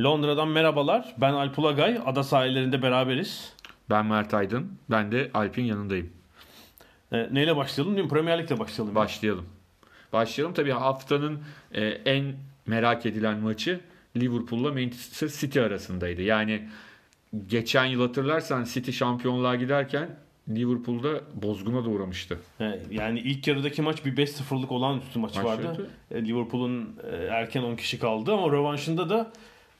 Londra'dan merhabalar. Ben Alp Ulagay. Ada sahillerinde beraberiz. Ben Mert Aydın. Ben de Alp'in yanındayım. E, neyle başlayalım? Değil mi? Premier Lig'le başlayalım. Başlayalım. Başlayalım. Tabii haftanın e, en merak edilen maçı Liverpool'la Manchester City arasındaydı. Yani geçen yıl hatırlarsan City şampiyonluğa giderken Liverpool'da bozguna da uğramıştı. E, yani ilk yarıdaki maç bir 5-0'lık olağanüstü maç, Maç vardı. vardı. E, Liverpool'un e, erken 10 kişi kaldı ama rövanşında da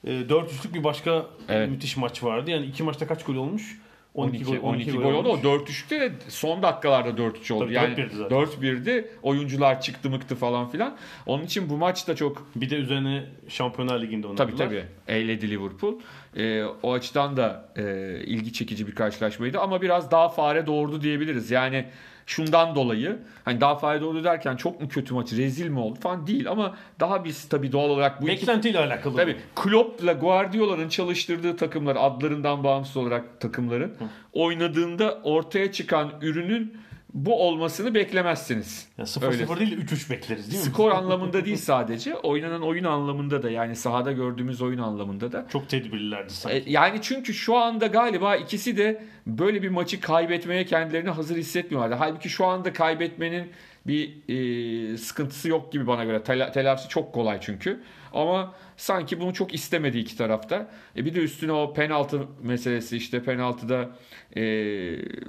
e, 4-3'lük bir başka Evet. müthiş maç vardı. Yani iki maçta kaç gol olmuş? 12, 12, gol oldu. O olmuş. 4-3'te de son dakikalarda 4-3 oldu. Tabii, yani 4-1'di zaten. 4-1'di. Oyuncular çıktı mıktı falan filan. Onun için bu maç da çok Bir de üzerine Şampiyonlar Ligi'nde oynadılar. Tabii tabii. Eyledi Liverpool. Ee, o açıdan da e, ilgi çekici bir karşılaşmaydı ama biraz daha fare doğurdu diyebiliriz. Yani şundan dolayı hani daha fare doğurdu derken çok mu kötü maç, rezil mi oldu falan değil ama daha biz tabii doğal olarak bu iki Beklentiyle alakalı. Tabii Klopp'la Guardiola'nın çalıştırdığı takımlar adlarından bağımsız olarak takımların oynadığında ortaya çıkan ürünün bu olmasını beklemezsiniz. Yani Öyle. 0-0 değil de 3-3 bekleriz değil mi? Skor anlamında değil sadece oynanan oyun anlamında da yani sahada gördüğümüz oyun anlamında da Çok tedbirlilerdi sanki. e, Yani çünkü şu anda galiba ikisi de böyle bir maçı kaybetmeye kendilerini hazır hissetmiyorlardı. Halbuki şu anda kaybetmenin bir e, sıkıntısı yok gibi bana göre. Tela, telafisi çok kolay çünkü. Ama sanki bunu çok istemedi iki tarafta. E bir de üstüne o penaltı meselesi işte penaltıda e,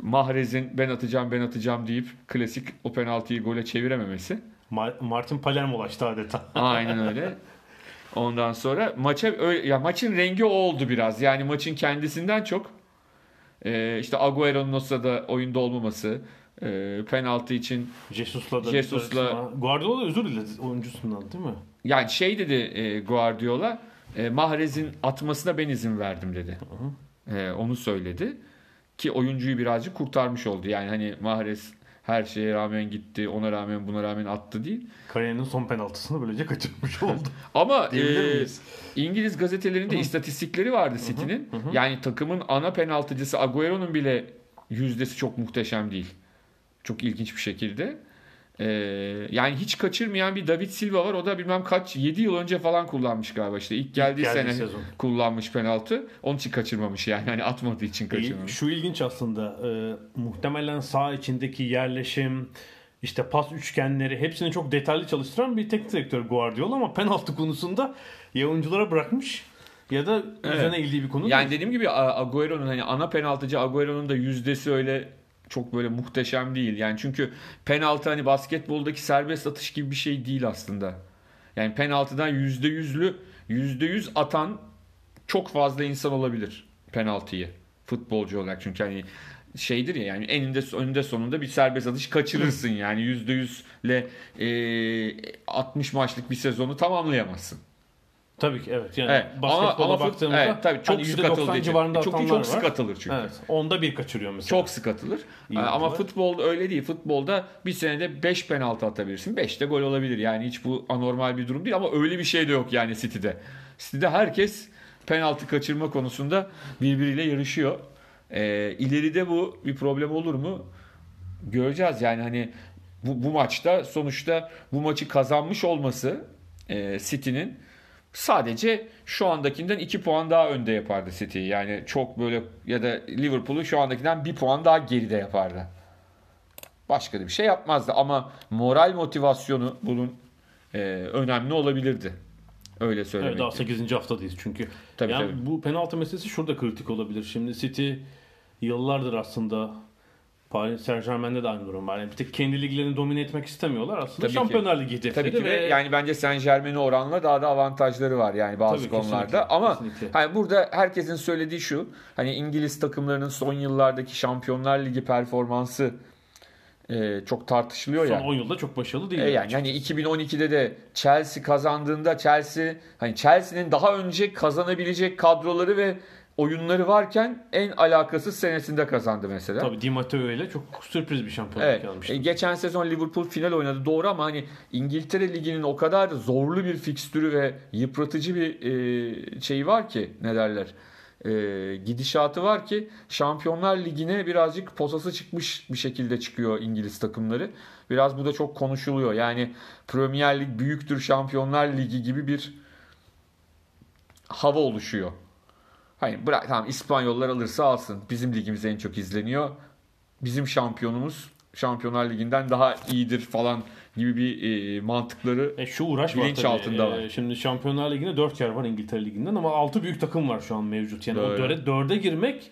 Mahrez'in ben atacağım ben atacağım deyip klasik o penaltıyı gole çevirememesi. Ma- Martin Palermo'laştı adeta. Aynen öyle. Ondan sonra maça öyle, ya maçın rengi o oldu biraz. Yani maçın kendisinden çok e, işte Agüero'nun o sırada oyunda olmaması, e, penaltı için Jesus'la da Jesus'la- Guardiola özür diledi oyuncusundan değil mi? Yani şey dedi e, Guardiola e, Mahrez'in atmasına ben izin verdim dedi. E, onu söyledi ki oyuncuyu birazcık kurtarmış oldu. Yani hani Mahrez her şeye rağmen gitti, ona rağmen buna rağmen attı değil. Kariyerinin son penaltısını böylece kaçırmış oldu. Ama e? İngiliz gazetelerinde istatistikleri vardı City'nin. Yani takımın ana penaltıcısı Agüero'nun bile yüzdesi çok muhteşem değil. Çok ilginç bir şekilde. E, yani hiç kaçırmayan bir David Silva var. O da bilmem kaç 7 yıl önce falan kullanmış galiba işte. İlk geldiği geldiği sene sezon. kullanmış penaltı. Onun için kaçırmamış yani. Hani atmadığı için kaçırmamış. Şu ilginç aslında. e, muhtemelen sağ içindeki yerleşim, işte pas üçgenleri hepsini çok detaylı çalıştıran bir teknik direktör Guardiola ama penaltı konusunda ya oyunculara bırakmış ya da üzerine eğildiği bir konu Yani değil. dediğim gibi Agüero'nun hani ana penaltıcı Agüero'nun da yüzdesi öyle çok böyle muhteşem değil. Yani çünkü penaltı hani basketboldaki serbest atış gibi bir şey değil aslında. Yani penaltıdan yüzde yüzlü yüzde yüz atan çok fazla insan olabilir penaltıyı futbolcu olarak çünkü hani şeydir ya yani eninde önünde sonunda bir serbest atış kaçırırsın yani yüzde yüzle e, 60 maçlık bir sezonu tamamlayamazsın. Tabii ki evet. Yani Evet. basketbola Ama, ama fut- baktığımızda evet, tabii çok hani sık %90 atıldığı için. Çok, çok var. sık atılır çünkü. Evet. Onda bir kaçırıyor mesela. Çok sık atılır. İyi Ama atılır. futbol öyle değil. Futbolda bir senede 5 penaltı atabilirsin. 5 de gol olabilir. Yani hiç bu anormal bir durum değil ama öyle bir şey de yok yani City'de. City'de herkes penaltı kaçırma konusunda birbiriyle yarışıyor. Ee, ileride bu bir problem olur mu? Göreceğiz yani hani bu, bu maçta sonuçta bu maçı kazanmış olması e, City'nin sadece şu andakinden 2 puan daha önde yapardı City. Yani çok böyle ya da Liverpool'u şu andakinden 1 puan daha geride yapardı. Başka da bir şey yapmazdı ama moral motivasyonu bunun e, önemli olabilirdi. Öyle söylemek. Evet daha 8. haftadayız çünkü. Tabii, yani tabii. bu penaltı meselesi şurada kritik olabilir. Şimdi City yıllardır aslında Paris Saint Germain'de de aynı durum var. Yani bir tek kendi liglerini domine etmek istemiyorlar. Aslında Tabii ki. Şampiyonlar Ligi hedefleri Tabii ki ve ve yani bence Saint Germain'e oranla daha da avantajları var yani bazı Tabii, konularda. kesinlikle, Ama kesinlikle. hani burada herkesin söylediği şu. Hani İngiliz takımlarının son yıllardaki Şampiyonlar Ligi performansı e, çok tartışılıyor son ya. 10 yılda çok başarılı değil. E yani hani 2012'de de Chelsea kazandığında Chelsea hani Chelsea'nin daha önce kazanabilecek kadroları ve oyunları varken en alakasız senesinde kazandı mesela. Tabii Di Matteo ile çok sürpriz bir şampiyonluk Evet. almıştı. E, geçen sezon Liverpool final oynadı doğru ama hani İngiltere Ligi'nin o kadar zorlu bir fikstürü ve yıpratıcı bir e, şeyi var ki ne derler e, gidişatı var ki Şampiyonlar Ligi'ne birazcık posası çıkmış bir şekilde çıkıyor İngiliz takımları. Biraz bu da çok konuşuluyor. Yani Premier Lig büyüktür Şampiyonlar Ligi gibi bir hava oluşuyor. Hani bırak tamam İspanyollar alırsa alsın. Bizim ligimiz en çok izleniyor. Bizim şampiyonumuz Şampiyonlar Ligi'nden daha iyidir falan gibi bir e, mantıkları E şu uğraş var tabii. altında var. E, şimdi Şampiyonlar Ligi'nde 4 yer var İngiltere Ligi'nden ama 6 büyük takım var şu an mevcut. Yani Doğru. o 4'e, 4'e girmek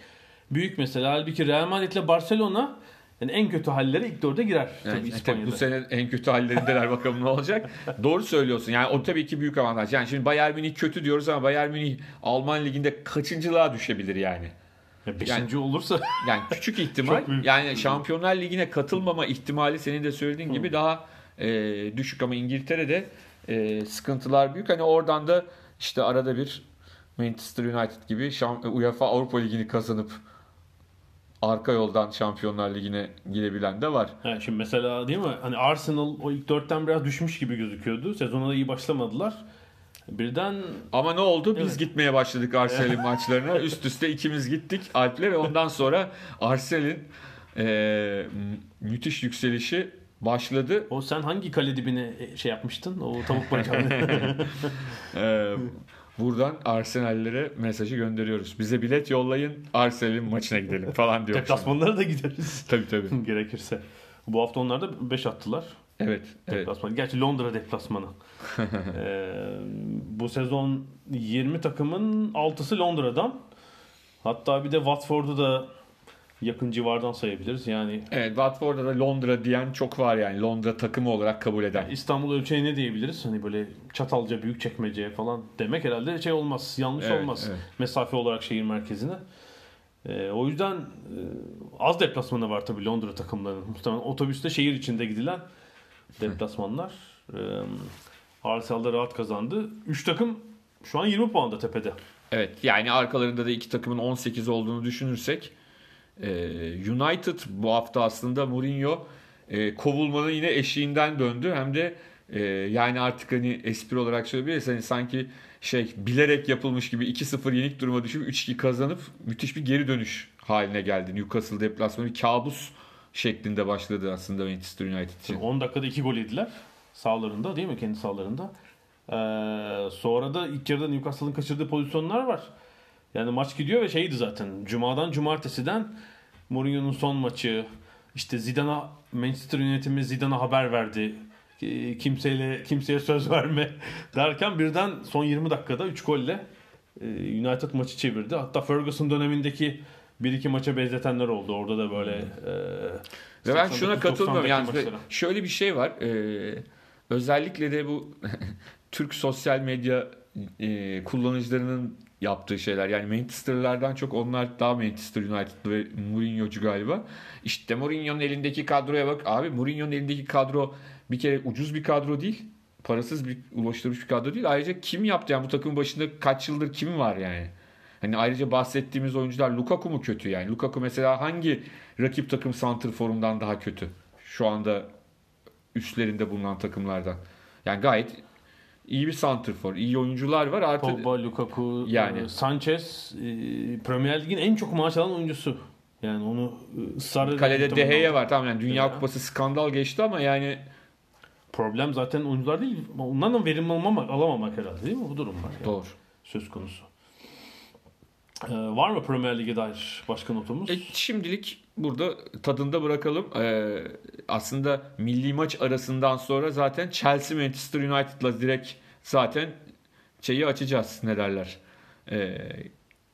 büyük mesela. Halbuki Real Madrid ile Barcelona yani en kötü halleri ilk 4'e girer Yani, tabii tabii bu sene en kötü hallerindeler bakalım ne olacak. Doğru söylüyorsun. Yani o tabii ki büyük avantaj. Yani şimdi Bayern Münih kötü diyoruz ama Bayern Münih Alman liginde kaçıncılığa düşebilir yani. Ya beşinci olursa Yani küçük ihtimal. Çok büyük. yani Şampiyonlar Ligi'ne katılmama ihtimali senin de söylediğin gibi daha e, düşük ama İngiltere'de e, sıkıntılar büyük. Hani oradan da işte arada bir Manchester United gibi UEFA Avrupa Ligi'ni kazanıp arka yoldan Şampiyonlar Ligi'ne girebilen de var. Ha, şimdi mesela değil mi? Hani Arsenal o ilk dörtten biraz düşmüş gibi gözüküyordu. Sezona da iyi başlamadılar. Birden Ama ne oldu? Biz Evet. gitmeye başladık Arsenal'in maçlarına. Üst üste ikimiz gittik Alp'le ve ondan sonra Arsenal'in e, mü- müthiş yükselişi başladı. o sen hangi kale dibine e, şey yapmıştın? O tavuk bacağını. Ee, buradan Arsenal'lere mesajı gönderiyoruz. Bize bilet yollayın, Arsenal'in maçına gidelim falan diyor. Deplasmanlara da gideriz. Tabii tabii. Gerekirse. Bu hafta onlar da 5 attılar. Evet. evet. Deplasman. Gerçi Londra deplasmanı. Ee, bu sezon 20 takımın 6'sı Londra'dan. Hatta bir de Watford'u da yakın civardan sayabiliriz. Yani Evet, Watford'da da Londra diyen çok var yani. Londra takımı olarak kabul eden. İstanbul ölçeği ne diyebiliriz? Hani böyle Çatalca, Büyükçekmece falan demek herhalde şey olmaz. Yanlış Evet, olmaz. evet. Mesafe olarak şehir merkezine. Ee, o yüzden e, az deplasmanı var tabii Londra takımlarının. Muhtemelen otobüste şehir içinde gidilen deplasmanlar. Ee, Arsenal da rahat kazandı. 3 takım şu an 20 puanda tepede. Evet yani arkalarında da iki takımın 18 olduğunu düşünürsek United bu hafta aslında Mourinho e, kovulmanın yine eşiğinden döndü. Hem de e, yani artık hani espri olarak söyleyebiliriz. Hani sanki şey bilerek yapılmış gibi 2-0 yenik duruma düşüp 3-2 kazanıp müthiş bir geri dönüş haline geldi. Newcastle deplasmanı bir kabus şeklinde başladı aslında Manchester United için. 10 dakikada 2 gol yediler. Sağlarında değil mi? Kendi sağlarında. Ee, sonra da ilk yarıda Newcastle'ın kaçırdığı pozisyonlar var. Yani maç gidiyor ve şeydi zaten. Cuma'dan cumartesiden Mourinho'nun son maçı. işte Zidane'a Manchester yönetimi Zidane'a haber verdi. Kimseyle kimseye söz verme derken birden son 20 dakikada 3 golle e, United maçı çevirdi. Hatta Ferguson dönemindeki bir iki maça benzetenler oldu. Orada da böyle e, Ve ben şuna 89-90'daki katılmıyorum. Yani maçlara. şöyle bir şey var. Ee, özellikle de bu Türk sosyal medya e, kullanıcılarının yaptığı şeyler. Yani Manchester'lardan çok onlar daha Manchester United ve Mourinho'cu galiba. İşte Mourinho'nun elindeki kadroya bak. Abi Mourinho'nun elindeki kadro bir kere ucuz bir kadro değil. Parasız bir ulaştırmış bir kadro değil. Ayrıca kim yaptı yani bu takımın başında kaç yıldır kim var yani? Hani ayrıca bahsettiğimiz oyuncular Lukaku mu kötü yani? Lukaku mesela hangi rakip takım santrforundan daha kötü? Şu anda üstlerinde bulunan takımlardan. Yani gayet iyi bir santrfor, iyi oyuncular var. Artı Pogba, Lukaku, Yani. e, Sanchez e, Premier Lig'in en çok maaş alan oyuncusu. Yani onu e, ısrar kalede De Gea var. Tamam yani Dünya Gea. Kupası skandal geçti ama yani Problem zaten oyuncular değil. Onlardan verim almamak, alamamak herhalde değil mi? Bu durum var. Yani. doğru. Söz konusu. E, var mı Premier Lig'e dair başka notumuz? E, şimdilik burada tadında bırakalım. E, aslında milli maç arasından sonra zaten Chelsea Manchester United'la direkt zaten şeyi açacağız ne derler. E,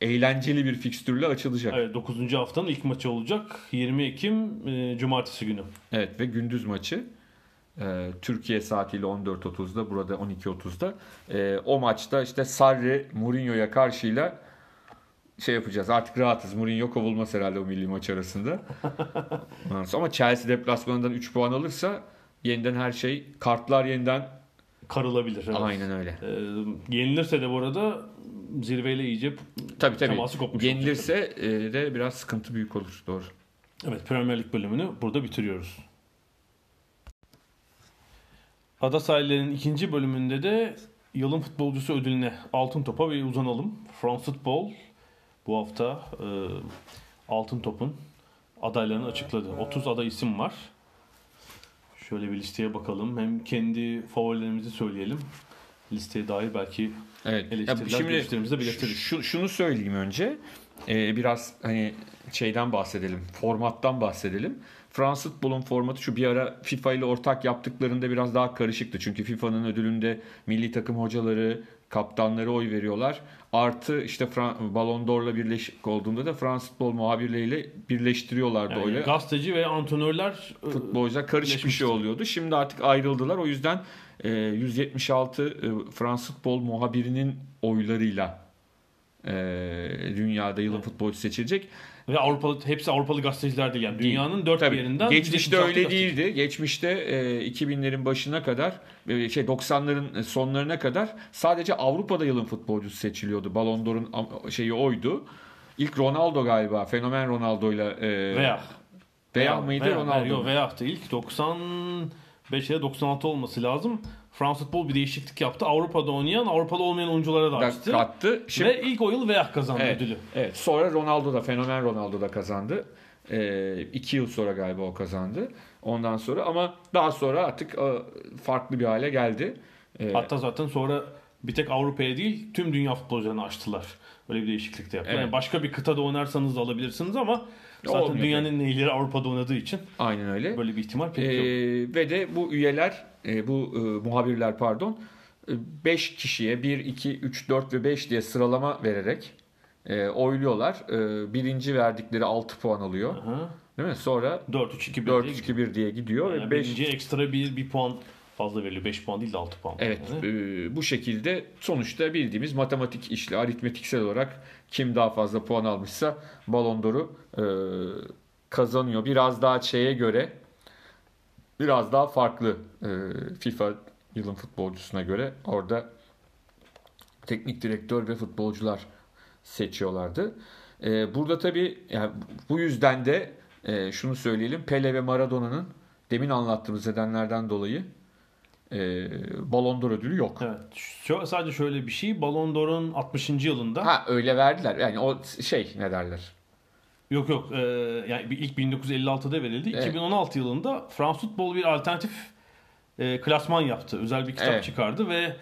eğlenceli bir fikstürle açılacak. Evet. Evet, 9. haftanın ilk maçı olacak. 20 Ekim e, Cumartesi günü. ve gündüz maçı. E, Türkiye saatiyle 14.30'da burada 12.30'da. E, o maçta işte Sarri Mourinho'ya karşıyla şey yapacağız. Artık rahatız. Mourinho kovulmaz herhalde o milli maç arasında. Ama Chelsea deplasmanından 3 puan alırsa yeniden her şey kartlar yeniden Karılabilir. Evet. aynen öyle. E, yenilirse de bu arada zirveyle iyice Tabii tabii. teması kopmuş olacak. Yenilirse e, de biraz sıkıntı büyük olur. Doğru. Evet Premier Lig bölümünü burada bitiriyoruz. Ada sahillerinin ikinci bölümünde de yılın futbolcusu ödülüne altın topa bir uzanalım. France Football bu hafta e, altın topun adaylarını açıkladı. 30 aday isim var. Şöyle bir listeye bakalım. Hem kendi favorilerimizi söyleyelim. Listeye dair belki Evet. Eleştiriler, şimdi belirtiriz. şu, şunu söyleyeyim önce. Ee, biraz hani şeyden bahsedelim. Formattan bahsedelim. Fransız futbolun formatı şu bir ara FIFA ile ortak yaptıklarında biraz daha karışıktı. Çünkü FIFA'nın ödülünde milli takım hocaları, kaptanları oy veriyorlar. Artı işte Fran- Ballon d'Or'la birleşik olduğunda da Fransız futbol muhabirleriyle birleştiriyorlardı Yani oyları. gazeteci ve antrenörler e, futbolcular karışık bir şey oluyordu. Şimdi artık ayrıldılar. O yüzden e, 176 e, Fransız futbol muhabirinin oylarıyla e, dünyada yılın futbolcusu seçilecek. Ve Avrupalı hepsi Avrupalı gazetecilerdi yani. Dünyanın dört Tabii. bir yerinden geçmişte öyle gazeteci. değildi. Geçmişte e, 2000'lerin başına kadar e, şey 90'ların e, sonlarına kadar sadece Avrupa'da yılın futbolcusu seçiliyordu. Ballon d'Or'un şeyi oydu. İlk Ronaldo galiba. Fenomen Ronaldo'yla e, veya veya mıydı veya, Ronaldo? Yok, ilk 90 5 ya 96 olması lazım. Fransız futbol bir değişiklik yaptı. Avrupa'da oynayan, Avrupa'da olmayan oyunculara da açtı. Kattı. Şimdi... Ve ilk o yıl Veyah kazandı evet, ödülü. Evet. Sonra Ronaldo da, fenomen Ronaldo da kazandı. Ee, iki yıl sonra galiba o kazandı. Ondan sonra ama daha sonra artık e, farklı bir hale geldi. Ee, Hatta zaten sonra bir tek Avrupa'ya değil tüm dünya futbolcularını açtılar. Böyle bir değişiklik de yaptılar. Evet. Yani başka bir kıtada oynarsanız da alabilirsiniz ama zaten Olmuyor dünyanın en iyileri Avrupa'da oynadığı için aynen öyle. böyle bir ihtimal pek Ee, yok. ve de bu üyeler, e, bu e, muhabirler pardon, 5 kişiye 1, 2, 3, 4 ve 5 diye sıralama vererek e, oyluyorlar. E, birinci verdikleri 6 puan alıyor. Aha. Değil mi? Sonra 4-3-2-1 4 diye 2 1 diye gidiyor Yani ve 5 birinci ekstra bir, bir puan fazla veriliyor. 5 puan değil de 6 puan. Evet, Yani. e, bu şekilde sonuçta bildiğimiz matematik işle, aritmetiksel olarak kim daha fazla puan almışsa Ballon d'Or'u e, kazanıyor. Biraz daha şeye göre, biraz daha farklı e, FIFA yılın futbolcusuna göre orada teknik direktör ve futbolcular seçiyorlardı. E, burada tabii yani bu yüzden de e, şunu söyleyelim, Pele ve Maradona'nın demin anlattığımız nedenlerden dolayı e, Ballon d'Or ödülü yok. Evet. Şu, sadece şöyle bir şey. Ballon d'Or'un 60. yılında Ha öyle verdiler. Yani o şey ne derler? yok yok e, yani ilk 1956'da verildi. Evet. 2016 yılında Fransız futbol bir alternatif e, klasman yaptı. Özel bir kitap Evet. çıkardı ve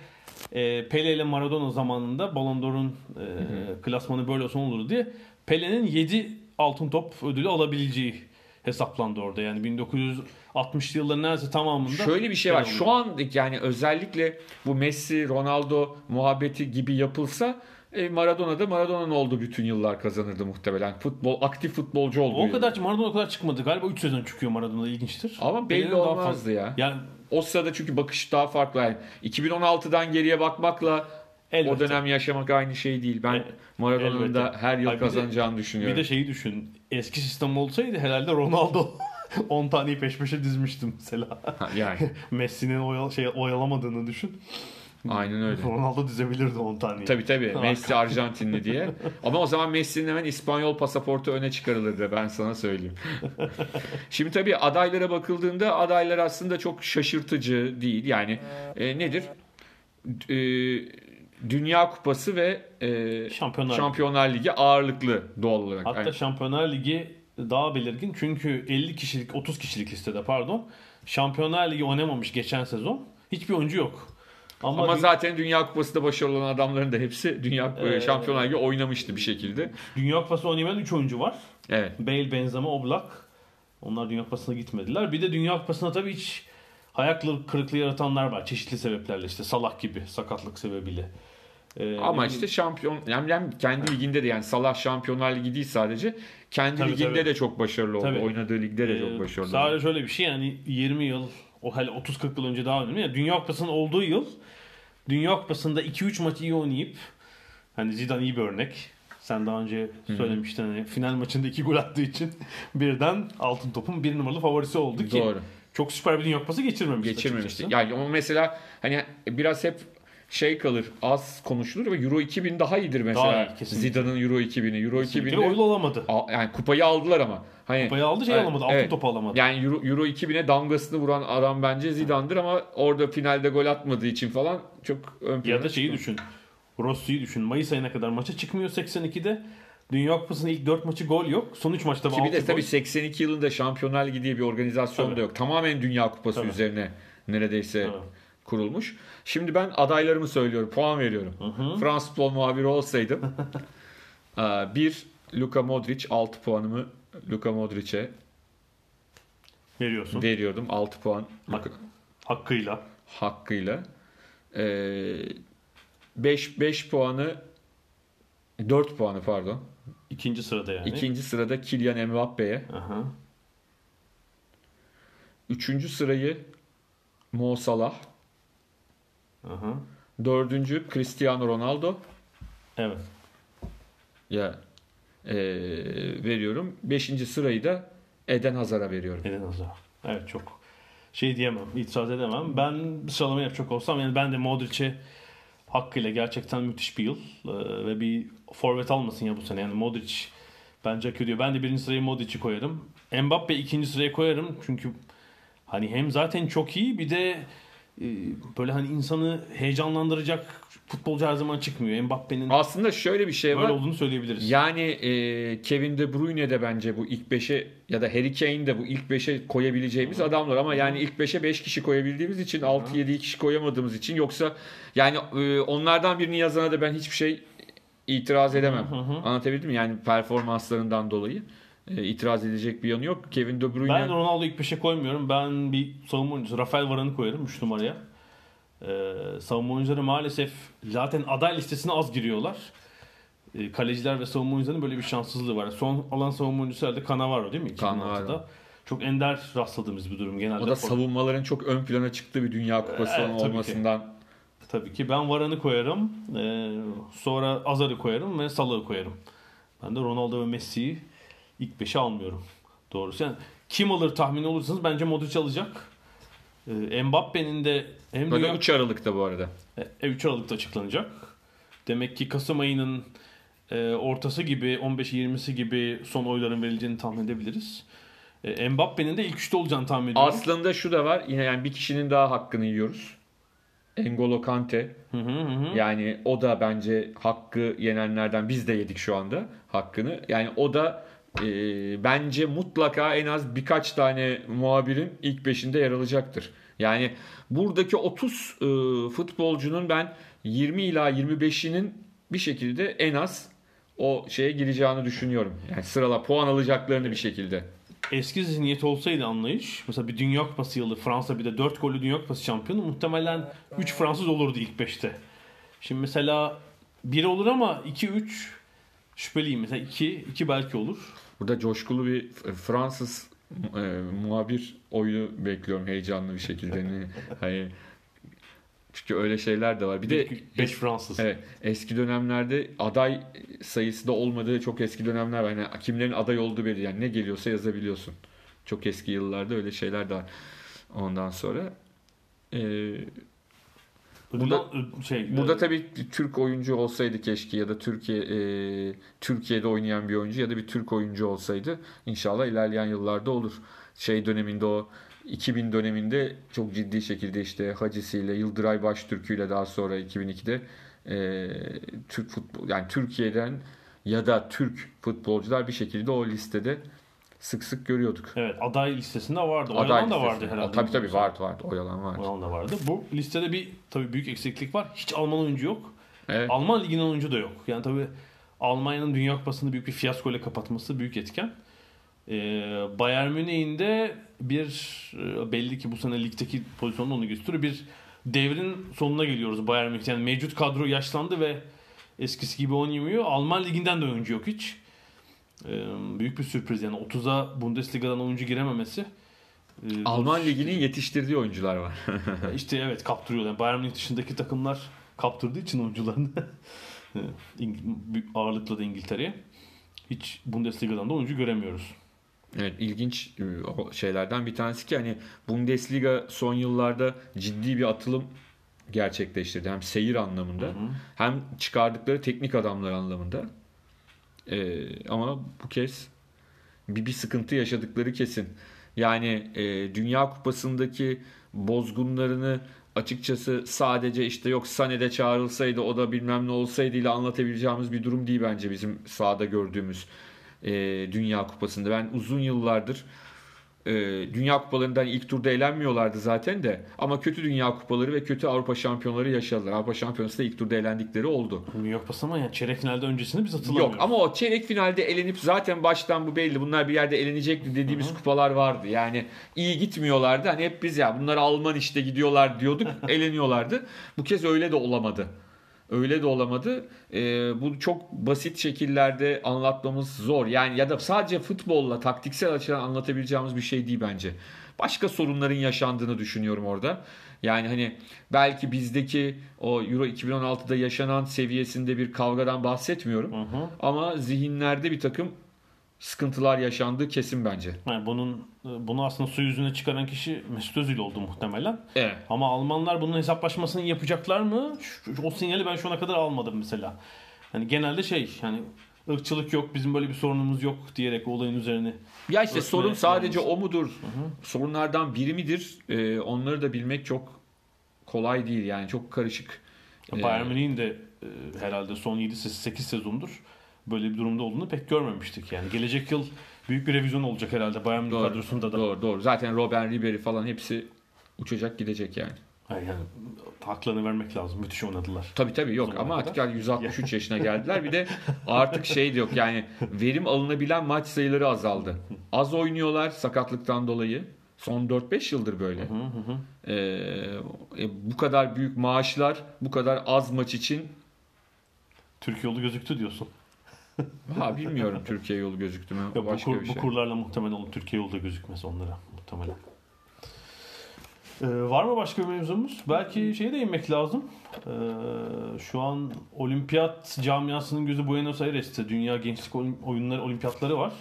e, Pele ile Maradona zamanında Ballon d'Or'un e, klasmanı böyle olsa olur diye Pele'nin 7 altın top ödülü alabileceği hesaplandı orada. Yani 1960'lı yılların neredeyse tamamında Şöyle bir şey var. Pele Şu an yani özellikle bu Messi, Ronaldo muhabbeti gibi yapılsa e, Maradona'da Maradona'nın olduğu bütün yıllar kazanırdı muhtemelen. Futbol aktif futbolcu oldu. O kadar Maradona o kadar çıkmadı. Galiba 3 sezon çıkıyor Maradona ilginçtir. Ama belli daha olmazdı fazla- ya. Yani O sırada çünkü bakış daha farklı. Yani 2016'dan geriye bakmakla elbette. o dönem yaşamak aynı şey değil. Ben E- Maradona'nın da her yıl Ay bir de- kazanacağını düşünüyorum. Bir de şeyi düşün. Eski sistem olsaydı herhalde Ronaldo 10 taneyi peş peşe dizmiştim mesela. Ha, yani Messi'nin oyal şey oyalamadığını düşün. aynen öyle. Ronaldo dizebilirdi 10 taneyi. Tabii tabii. Messi Arjantinli diye. Ama o zaman Messi'nin hemen İspanyol pasaportu öne çıkarılırdı ben sana söyleyeyim. Şimdi tabii adaylara bakıldığında adaylar aslında çok şaşırtıcı değil. Yani e, nedir? E, Dünya Kupası ve e, Şampiyonlar Ligi. Şampiyonlar Ligi ağırlıklı doğal olarak. Hatta Yani Şampiyonlar Ligi daha belirgin çünkü 50 kişilik 30 kişilik listede pardon. Şampiyonlar Ligi oynamamış geçen sezon. Hiçbir oyuncu yok. Ama, ama dü- zaten Dünya Kupası'nda başarılı olan adamların da hepsi Dünya Ee, Şampiyonlar Ligi oynamıştı bir şekilde. Dünya Kupası oynamayan 3 oyuncu var. Evet. Bale, Benzema, Oblak. Onlar Dünya Kupası'na gitmediler. Bir de Dünya Kupası'na tabii hiç hayal kırıklığı yaratanlar var. Çeşitli sebeplerle işte Salah gibi sakatlık sebebiyle. Ee, Ama ne işte şampiyon yani hem kendi liginde de yani Salah Şampiyonlar Ligi değil sadece kendi Tabii, liginde tabii. de çok başarılı oldu. Tabii. Oynadığı ligde de Ee, çok başarılı oldu. Sadece şöyle bir şey yani 20 yıl o hele 30-40 yıl önce daha önemli. Yani Dünya Kupası'nın olduğu yıl Dünya Kupası'nda 2-3 maçı iyi oynayıp hani Zidane iyi bir örnek. Sen daha önce söylemiştin hani final maçında 2 gol attığı için birden altın topun bir numaralı favorisi oldu ki Doğru. Çok süper bir Dünya Kupası geçirmemişti. Geçirmemişti. açıkçası. Yani ama mesela hani biraz hep şey kalır az konuşulur ve Euro 2000 daha iyidir mesela. Daha iyi, kesinlikle. Zidane'ın Euro 2000'i. Euro Kesinlikle 2000'de oyun olamadı. Al- yani kupayı aldılar ama. Hani Kupayı aldı şey Evet, alamadı. Altın evet. topu alamadı. Yani Euro, Euro 2000'e damgasını vuran adam bence Zidane'dır ama orada finalde gol atmadığı için falan çok ön plana Ya da şeyi çıkıyor. düşün. Rossi'yi düşün. Mayıs ayına kadar maça çıkmıyor 82'de. Dünya Kupası'nın ilk 4 maçı gol yok. Son 3 maçta Ki bir 6 de gol. tabii 82 yılında Şampiyonlar Ligi diye bir organizasyon Tabii. da yok. Tamamen Dünya Kupası Tabii. üzerine neredeyse Evet. kurulmuş. Şimdi ben adaylarımı söylüyorum. Puan veriyorum. Fransız futbol muhabiri olsaydım. e, bir Luka Modric 6 puanımı Luka Modric'e Veriyorsun. veriyordum. 6 puan Luka- Hakkıyla. hakkıyla. 5 5 puanı 4 puanı pardon. İkinci sırada yani. İkinci sırada Kylian Mbappe'ye. Aha. Üçüncü sırayı Mo Salah. Aha. Dördüncü Cristiano Ronaldo. Evet. Ya eee, veriyorum. Beşinci sırayı da Eden Hazar'a veriyorum. Eden Hazar. Evet çok şey diyemem, itiraz edemem. Ben sıralama yapacak olsam yani ben de Modric'e hakkıyla gerçekten müthiş bir yıl Ee, ve bir forvet almasın ya bu sene. Yani Modric bence hak ediyor. Ben de birinci sıraya Modric'i koyarım. Mbappe ikinci sıraya koyarım. Çünkü hani hem zaten çok iyi bir de böyle hani insanı heyecanlandıracak futbolcu her zaman çıkmıyor. Mbappe'nin Aslında şöyle bir şey böyle var. olduğunu söyleyebiliriz. Yani eee, Kevin De Bruyne de bence bu ilk 5'e ya da Harry Kane de bu ilk 5'e koyabileceğimiz adamlar ama yani ilk 5'e 5 kişi koyabildiğimiz için 6-7 kişi koyamadığımız için yoksa yani eee, onlardan birini yazana da ben hiçbir şey itiraz edemem. Anlatabildim mi? Yani performanslarından dolayı eee, itiraz edecek bir yanı yok. Kevin De Bruyne Ben Ronaldo'yu ilk 5'e koymuyorum. Ben bir savunma oyuncusu Rafael Varane'ı koyarım 3 numaraya. Ee, savunma oyuncuları maalesef zaten aday listesine az giriyorlar. Ee, kaleciler ve savunma oyuncularının böyle bir şanssızlığı var. Son alan savunma oyuncusu herhalde Cannavaro değil mi? 2016'da. Cannavaro. Çok ender rastladığımız bir durum genelde. o da savunmaların çok ön plana çıktığı bir Dünya Kupası Evet, tabii ki. olmasından Tabii ki ben Varane'ı koyarım. Ee, sonra Azar'ı koyarım ve Salah'ı koyarım. Ben de Ronaldo ve Messi'yi ilk 5'e almıyorum. Doğrusu yani kim alır tahmin olursanız bence Modric alacak. Ee, Mbappe'nin de hem Böyle dünya- 3 Aralık'ta bu arada. e, 3 Aralık'ta açıklanacak. Demek ki Kasım ayının e, ortası gibi 15-20'si gibi son oyların verileceğini tahmin edebiliriz. E, Mbappe'nin de ilk 3'te olacağını tahmin ediyorum. Aslında şu da var. Yine yani bir kişinin daha hakkını yiyoruz. Engolo Kante. Hı hı hı. Yani o da bence hakkı yenenlerden biz de yedik şu anda hakkını. Yani o da e, bence mutlaka en az birkaç tane muhabirin ilk beşinde yer alacaktır. Yani buradaki 30 e, futbolcunun ben 20 ila 25'inin bir şekilde en az o şeye gireceğini düşünüyorum. Yani sırala puan alacaklarını bir şekilde. eski zihniyet olsaydı anlayış. Mesela bir Dünya Kupası yılı Fransa bir de 4 gollü Dünya Kupası şampiyonu muhtemelen 3 Fransız olurdu ilk 5'te. Şimdi mesela 1 olur ama 2-3 şüpheliyim. Mesela 2 2 belki olur. Burada coşkulu bir Fransız e, muhabir oyunu bekliyorum heyecanlı bir şekilde. Hani, hani çünkü öyle şeyler de var. Bir de 5 Fransız. evet, eski dönemlerde aday sayısı da olmadığı çok eski dönemler var. Yani kimlerin aday olduğu belli. Yani ne geliyorsa yazabiliyorsun. Çok eski yıllarda öyle şeyler de var. Ondan sonra e, Burada şey Burada e, tabii Türk oyuncu olsaydı keşke ya da Türkiye e, Türkiye'de oynayan bir oyuncu ya da bir Türk oyuncu olsaydı inşallah ilerleyen yıllarda olur. Şey döneminde o 2000 döneminde çok ciddi şekilde işte Hacisi ile Yıldıray Baştürk'ü ile daha sonra 2002'de e, Türk futbol yani Türkiye'den ya da Türk futbolcular bir şekilde o listede sık sık görüyorduk. Evet aday listesinde vardı. Oyalan Aday da vardı herhalde. Tabii tabii vardı vardı. Oyalan vardı. Oyalan da vardı. Bu listede bir tabii büyük eksiklik var. Hiç Alman oyuncu yok. Evet. Alman liginin oyuncu da yok. Yani tabii Almanya'nın Dünya Kupası'nı büyük bir fiyasko ile kapatması büyük etken. Ee, Bayern Münih'in de bir e, belli ki bu sene ligdeki pozisyonu onu gösteriyor. Bir devrin sonuna geliyoruz Bayern Münih. Yani mevcut kadro yaşlandı ve eskisi gibi oynamıyor. Alman liginden de oyuncu yok hiç. Ee, büyük bir sürpriz yani 30'a Bundesliga'dan oyuncu girememesi. Ee, Alman liginin yetiştirdiği oyuncular var. işte evet kaptırıyor. Yani Bayern Münih dışındaki takımlar kaptırdığı için oyuncularını büyük ağırlıkla da İngiltere'ye. Hiç Bundesliga'dan da oyuncu göremiyoruz. Evet ilginç e, şeylerden bir tanesi ki hani Bundesliga son yıllarda ciddi bir atılım gerçekleştirdi. Hem seyir anlamında hem çıkardıkları teknik adamlar anlamında. Ee, ama bu kez bir, bir sıkıntı yaşadıkları kesin. Yani e, Dünya Kupası'ndaki bozgunlarını açıkçası sadece işte yok Sane'de çağrılsaydı o da bilmem ne olsaydı ile anlatabileceğimiz bir durum değil bence bizim sahada gördüğümüz e, Dünya Kupası'nda. Ben uzun yıllardır e, Dünya Kupalarından ilk turda elenmiyorlardı zaten de. Ama kötü Dünya Kupaları ve kötü Avrupa Şampiyonları yaşadılar. Avrupa Şampiyonası da ilk turda elendikleri oldu. New York basın ama yani çeyrek finalde öncesini biz hatırlamıyoruz. Yok ama o çeyrek finalde elenip zaten baştan bu belli. Bunlar bir yerde elenecekti dediğimiz kupalar vardı. Yani iyi gitmiyorlardı. Hani hep biz ya bunlar Alman işte gidiyorlar diyorduk. eleniyorlardı. Bu kez öyle de olamadı. Öyle de olamadı. Ee, bu çok basit şekillerde anlatmamız zor. Yani ya da sadece futbolla taktiksel açıdan anlatabileceğimiz bir şey değil bence. Başka sorunların yaşandığını düşünüyorum orada. Yani hani belki bizdeki o Euro 2016'da yaşanan seviyesinde bir kavgadan bahsetmiyorum. Hı hı. Ama zihinlerde bir takım sıkıntılar yaşandığı kesin bence. Yani bunun bunu aslında su yüzüne çıkaran kişi Mesut Özil oldu muhtemelen. Evet. Ama Almanlar bunun hesaplaşmasını yapacaklar mı? O sinyali ben şu ana kadar almadım mesela. Hani genelde şey yani ırkçılık yok, bizim böyle bir sorunumuz yok diyerek olayın üzerine. Ya işte sorun sadece yalnız. o mudur? Sorunlardan biri midir? Ee, onları da bilmek çok kolay değil yani çok karışık. Ee, Bayern Münih'in de e, herhalde son 7-8 sezondur böyle bir durumda olduğunu pek görmemiştik. Yani gelecek yıl büyük bir revizyon olacak herhalde Bayern Münih kadrosunda da. Doğru doğru. Zaten Robben Ribery falan hepsi uçacak gidecek yani. Yani, haklarını vermek lazım. Müthiş oynadılar. Tabii tabii yok ama artık kadar. yani 163 yaşına geldiler. Bir de artık şey de yok yani verim alınabilen maç sayıları azaldı. Az oynuyorlar sakatlıktan dolayı. Son 4-5 yıldır böyle. Hı hı hı. Ee, e, bu kadar büyük maaşlar, bu kadar az maç için Türkiye yolu gözüktü diyorsun. Ha bilmiyorum Türkiye yolu gözüktü mü? Ya bu, Başka kur- bir bu şey. kurlarla muhtemelen olur. Türkiye yolu da gözükmez onlara muhtemelen. Ee, var mı başka bir mevzumuz? Belki şeye değinmek lazım. Ee, şu an olimpiyat camiasının gözü Buenos Aires'te. Dünya Gençlik Oyunları olimpiyatları var.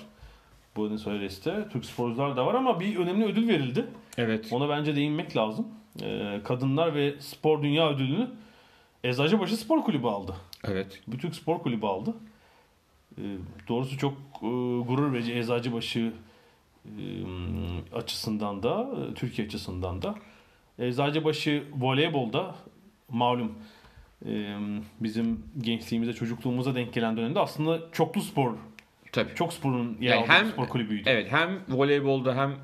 Buenos Aires'te. Türk sporcular da var ama bir önemli ödül verildi. Evet. Ona bence değinmek lazım. Ee, Kadınlar ve Spor Dünya Ödülünü Eczacıbaşı Spor Kulübü aldı. Evet. Bir Türk Spor Kulübü aldı. Ee, doğrusu çok e, gurur verici Eczacıbaşı e, açısından da, e, Türkiye açısından da. Eczacıbaşı voleybolda malum e, bizim gençliğimize, çocukluğumuza denk gelen dönemde aslında çoklu spor, Tabii. çok sporun yer Yani aldığı hem- spor kulübüydü. Evet hem voleybolda hem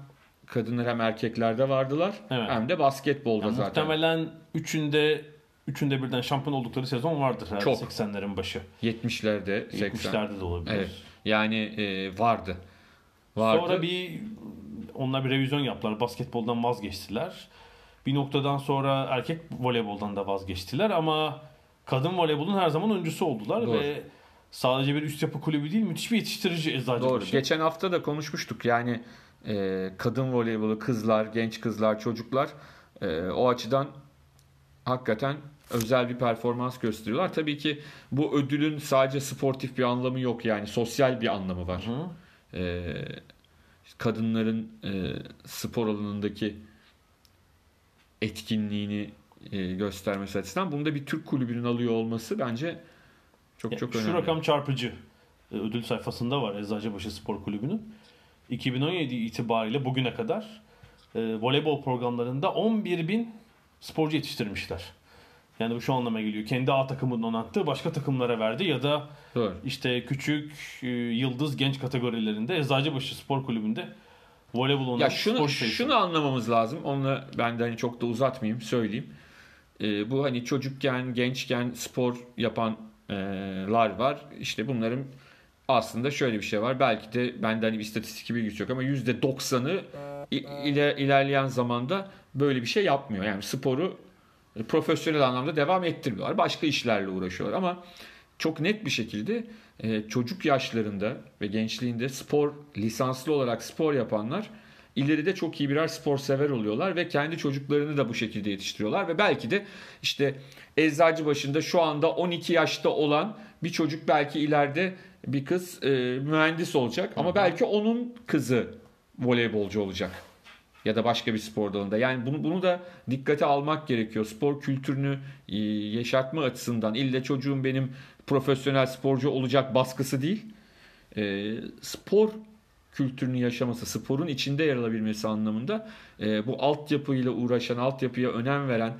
kadınlar hem erkeklerde vardılar. Evet. Hem de basketbolda Yani zaten. muhtemelen üçünde üçünde birden şampiyon oldukları sezon vardır herhalde Çok. 80'lerin başı. 70'lerde, 80. 70'lerde de olabilir. Evet. Yani e, vardı. Vardı. Sonra bir onlar bir revizyon yaptılar. Basketboldan vazgeçtiler. Bir noktadan sonra erkek voleyboldan da vazgeçtiler ama kadın voleybolun her zaman öncüsü oldular Doğru. ve sadece bir üst yapı kulübü değil müthiş bir yetiştirici eczacı Doğru. Geçen hafta da konuşmuştuk. Yani e, kadın voleybolu, kızlar, genç kızlar, çocuklar e, o açıdan hakikaten özel bir performans gösteriyorlar. Tabii ki bu ödülün sadece sportif bir anlamı yok yani sosyal bir anlamı var. Hı. E, kadınların e, spor alanındaki etkinliğini e, göstermesi açısından bunu da bir Türk kulübünün alıyor olması bence çok Ya, çok Şu önemli. rakam çarpıcı. Ee, Ödül sayfasında var Eczacıbaşı Spor Kulübü'nün. 2017 itibariyle bugüne kadar e, voleybol programlarında 11 bin sporcu yetiştirmişler. Yani bu şu anlama geliyor. Kendi A takımının donattığı başka takımlara verdi ya da Doğru. işte küçük e, yıldız genç kategorilerinde Eczacıbaşı Spor Kulübü'nde voleybol oynayan Ya şunu spor sayısı. şunu anlamamız lazım. Onunla ben de hani çok da uzatmayayım söyleyeyim. Ee, bu hani çocukken, gençken spor yapanlar var. İşte bunların aslında şöyle bir şey var. Belki de bende hani bir istatistik bilgisi yok ama %90'ı i- ile, ilerleyen zamanda böyle bir şey yapmıyor. Yani sporu e, profesyonel anlamda devam ettirmiyorlar. Başka işlerle uğraşıyorlar ama çok net bir şekilde e, çocuk yaşlarında ve gençliğinde spor lisanslı olarak spor yapanlar ileride çok iyi birer spor sever oluyorlar ve kendi çocuklarını da bu şekilde yetiştiriyorlar ve belki de işte eczacı başında şu anda 12 yaşta olan bir çocuk belki ileride bir kız e, mühendis olacak ama belki onun kızı voleybolcu olacak ya da başka bir spor dalında. Yani bunu bunu da dikkate almak gerekiyor. Spor kültürünü e, yaşatma açısından ille çocuğum benim profesyonel sporcu olacak baskısı değil. E, spor kültürünü yaşaması, sporun içinde yer alabilmesi anlamında e, bu altyapıyla uğraşan, altyapıya önem veren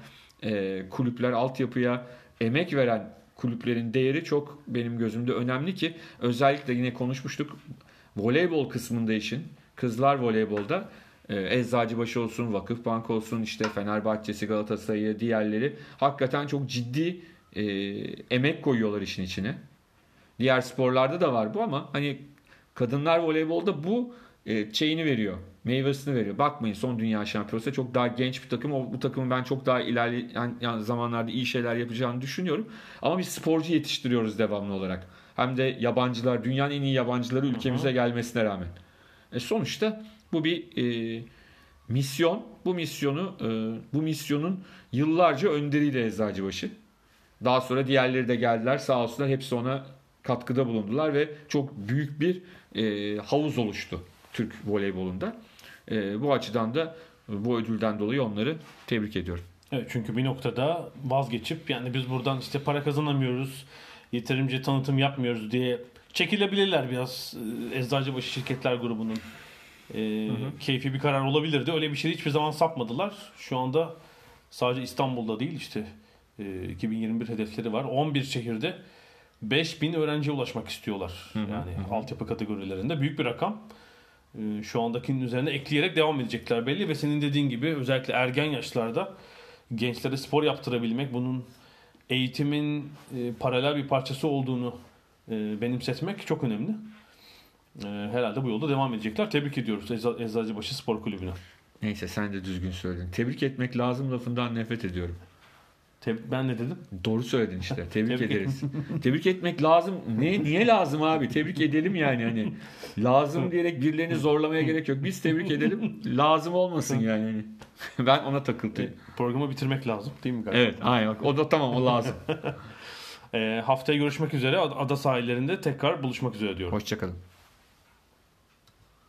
e, kulüpler, altyapıya emek veren kulüplerin değeri çok benim gözümde önemli ki özellikle yine konuşmuştuk voleybol kısmında için kızlar voleybolda e, Eczacıbaşı olsun, Vakıfbank olsun, işte Fenerbahçe'si, Galatasaray'ı, diğerleri hakikaten çok ciddi e, emek koyuyorlar işin içine. Diğer sporlarda da var bu ama hani kadınlar voleybolda bu e, şeyini veriyor. Meyvesini veriyor. Bakmayın son dünya şampiyonası çok daha genç bir takım. O, bu takımın ben çok daha ilerleyen yani zamanlarda iyi şeyler yapacağını düşünüyorum. Ama biz sporcu yetiştiriyoruz devamlı olarak. Hem de yabancılar, dünyanın en iyi yabancıları ülkemize gelmesine rağmen. E sonuçta bu bir e, misyon. Bu misyonu, e, bu misyonun yıllarca önderiyle Eczacıbaşı. Daha sonra diğerleri de geldiler sağ olsunlar hepsi ona katkıda bulundular ve çok büyük bir e, havuz oluştu Türk voleybolunda. E, bu açıdan da bu ödülden dolayı onları tebrik ediyorum. Evet çünkü bir noktada vazgeçip yani biz buradan işte para kazanamıyoruz, yeterince tanıtım yapmıyoruz diye çekilebilirler biraz e, Eczacıbaşı Şirketler Grubu'nun e, hı hı. keyfi bir karar olabilirdi. Öyle bir şey hiçbir zaman sapmadılar. Şu anda sadece İstanbul'da değil işte e, 2021 hedefleri var. 11 şehirde 5000 öğrenciye ulaşmak istiyorlar. Hı hı. Yani hı hı. altyapı kategorilerinde büyük bir rakam. E, şu andakinin üzerine ekleyerek devam edecekler belli ve senin dediğin gibi özellikle ergen yaşlarda gençlere spor yaptırabilmek, bunun eğitimin e, paralel bir parçası olduğunu e, benimsetmek çok önemli. E, herhalde bu yolda devam edecekler. Tebrik ediyoruz Eczacıbaşı Spor Kulübü'ne. Neyse sen de düzgün söyledin. Tebrik etmek lazım lafından nefret ediyorum. Tebrik, ben ne dedim? Doğru söyledin işte. Tebrik, Tebrik ederiz. Tebrik etmek lazım. Ne niye lazım abi? Tebrik edelim yani hani. Lazım diyerek birilerini zorlamaya gerek yok. Biz tebrik edelim. Lazım olmasın yani. Hani. ben ona takıldım. Programı bitirmek lazım değil mi galiba? Evet, aynen. O da tamam o lazım. e, haftaya görüşmek üzere. Ada sahillerinde tekrar buluşmak üzere diyorum. Hoşçakalın.